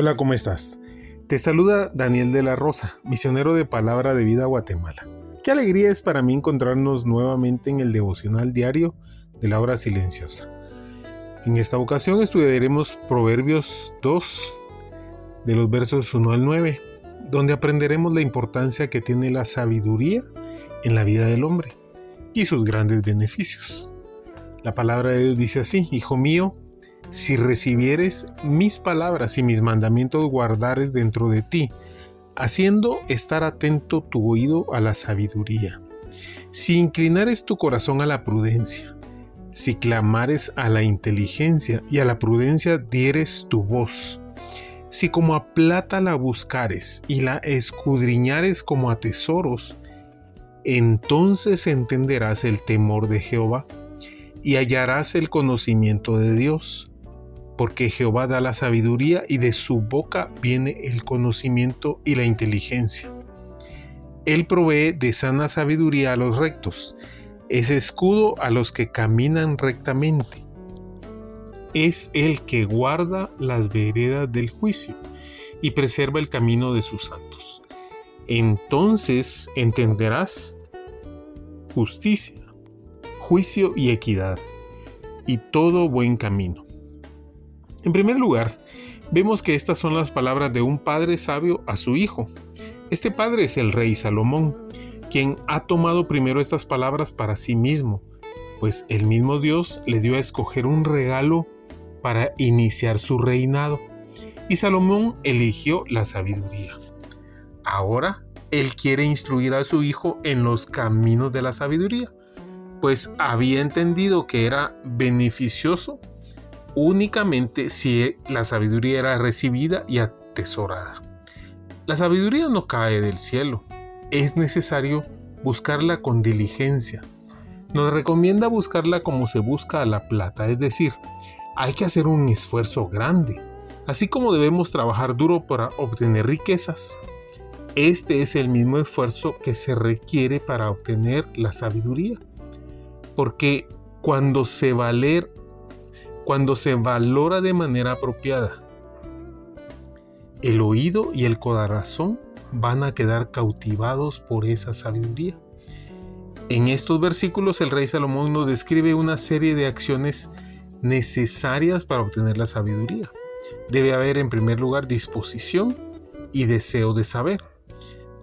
Hola, ¿cómo estás? Te saluda Daniel de la Rosa, misionero de Palabra de Vida Guatemala. Qué alegría es para mí encontrarnos nuevamente en el devocional diario de la hora silenciosa. En esta ocasión estudiaremos Proverbios 2, de los versos 1 al 9, donde aprenderemos la importancia que tiene la sabiduría en la vida del hombre y sus grandes beneficios. La palabra de Dios dice así, Hijo mío, si recibieres mis palabras y mis mandamientos guardares dentro de ti, haciendo estar atento tu oído a la sabiduría. Si inclinares tu corazón a la prudencia, si clamares a la inteligencia y a la prudencia dieres tu voz, si como a plata la buscares y la escudriñares como a tesoros, entonces entenderás el temor de Jehová y hallarás el conocimiento de Dios porque Jehová da la sabiduría y de su boca viene el conocimiento y la inteligencia. Él provee de sana sabiduría a los rectos, es escudo a los que caminan rectamente. Es el que guarda las veredas del juicio y preserva el camino de sus santos. Entonces entenderás justicia, juicio y equidad, y todo buen camino. En primer lugar, vemos que estas son las palabras de un padre sabio a su hijo. Este padre es el rey Salomón, quien ha tomado primero estas palabras para sí mismo, pues el mismo Dios le dio a escoger un regalo para iniciar su reinado, y Salomón eligió la sabiduría. Ahora, él quiere instruir a su hijo en los caminos de la sabiduría, pues había entendido que era beneficioso únicamente si la sabiduría era recibida y atesorada. La sabiduría no cae del cielo, es necesario buscarla con diligencia. Nos recomienda buscarla como se busca a la plata, es decir, hay que hacer un esfuerzo grande, así como debemos trabajar duro para obtener riquezas. Este es el mismo esfuerzo que se requiere para obtener la sabiduría, porque cuando se valer cuando se valora de manera apropiada. El oído y el corazón van a quedar cautivados por esa sabiduría. En estos versículos el rey Salomón nos describe una serie de acciones necesarias para obtener la sabiduría. Debe haber en primer lugar disposición y deseo de saber.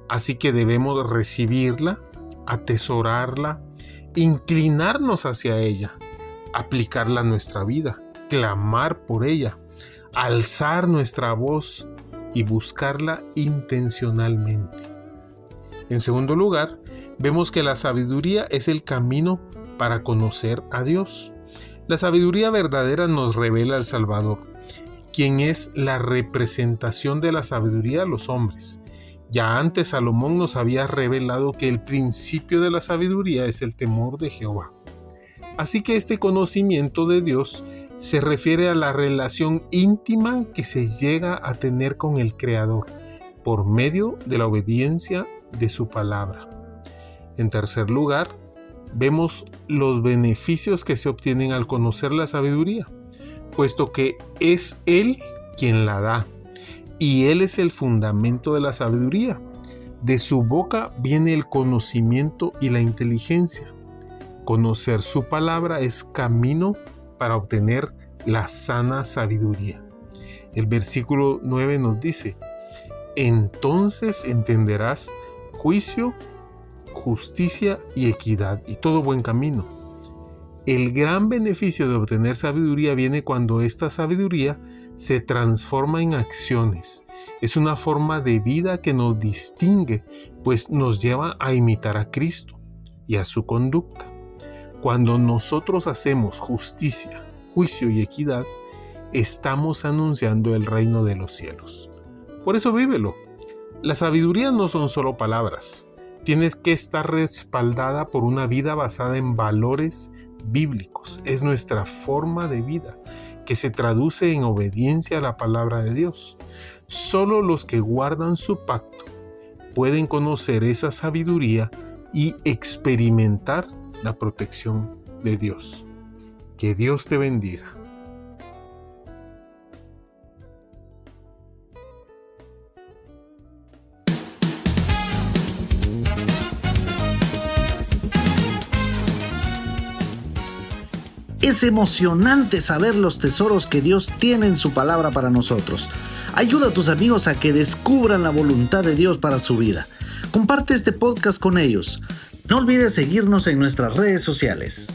Así que debemos recibirla, atesorarla, inclinarnos hacia ella, aplicarla a nuestra vida, clamar por ella, alzar nuestra voz y buscarla intencionalmente. En segundo lugar, vemos que la sabiduría es el camino para conocer a Dios. La sabiduría verdadera nos revela al Salvador, quien es la representación de la sabiduría a los hombres. Ya antes Salomón nos había revelado que el principio de la sabiduría es el temor de Jehová. Así que este conocimiento de Dios se refiere a la relación íntima que se llega a tener con el Creador por medio de la obediencia de su palabra. En tercer lugar, vemos los beneficios que se obtienen al conocer la sabiduría, puesto que es Él quien la da, y Él es el fundamento de la sabiduría. De su boca viene el conocimiento y la inteligencia. Conocer su palabra es camino para obtener la sana sabiduría. El versículo 9 nos dice, entonces entenderás juicio, justicia y equidad y todo buen camino. El gran beneficio de obtener sabiduría viene cuando esta sabiduría se transforma en acciones. Es una forma de vida que nos distingue, pues nos lleva a imitar a Cristo. y a su conducta. Cuando nosotros hacemos justicia, juicio y equidad, estamos anunciando el reino de los cielos. Por eso vívelo. La sabiduría no son solo palabras. Tienes que estar respaldada por una vida basada en valores bíblicos. Es nuestra forma de vida que se traduce en obediencia a la palabra de Dios. Solo los que guardan su pacto pueden conocer esa sabiduría y experimentar la protección de Dios. Que Dios te bendiga. Es emocionante saber los tesoros que Dios tiene en su palabra para nosotros. Ayuda a tus amigos a que descubran la voluntad de Dios para su vida. Comparte este podcast con ellos. No olvides seguirnos en nuestras redes sociales.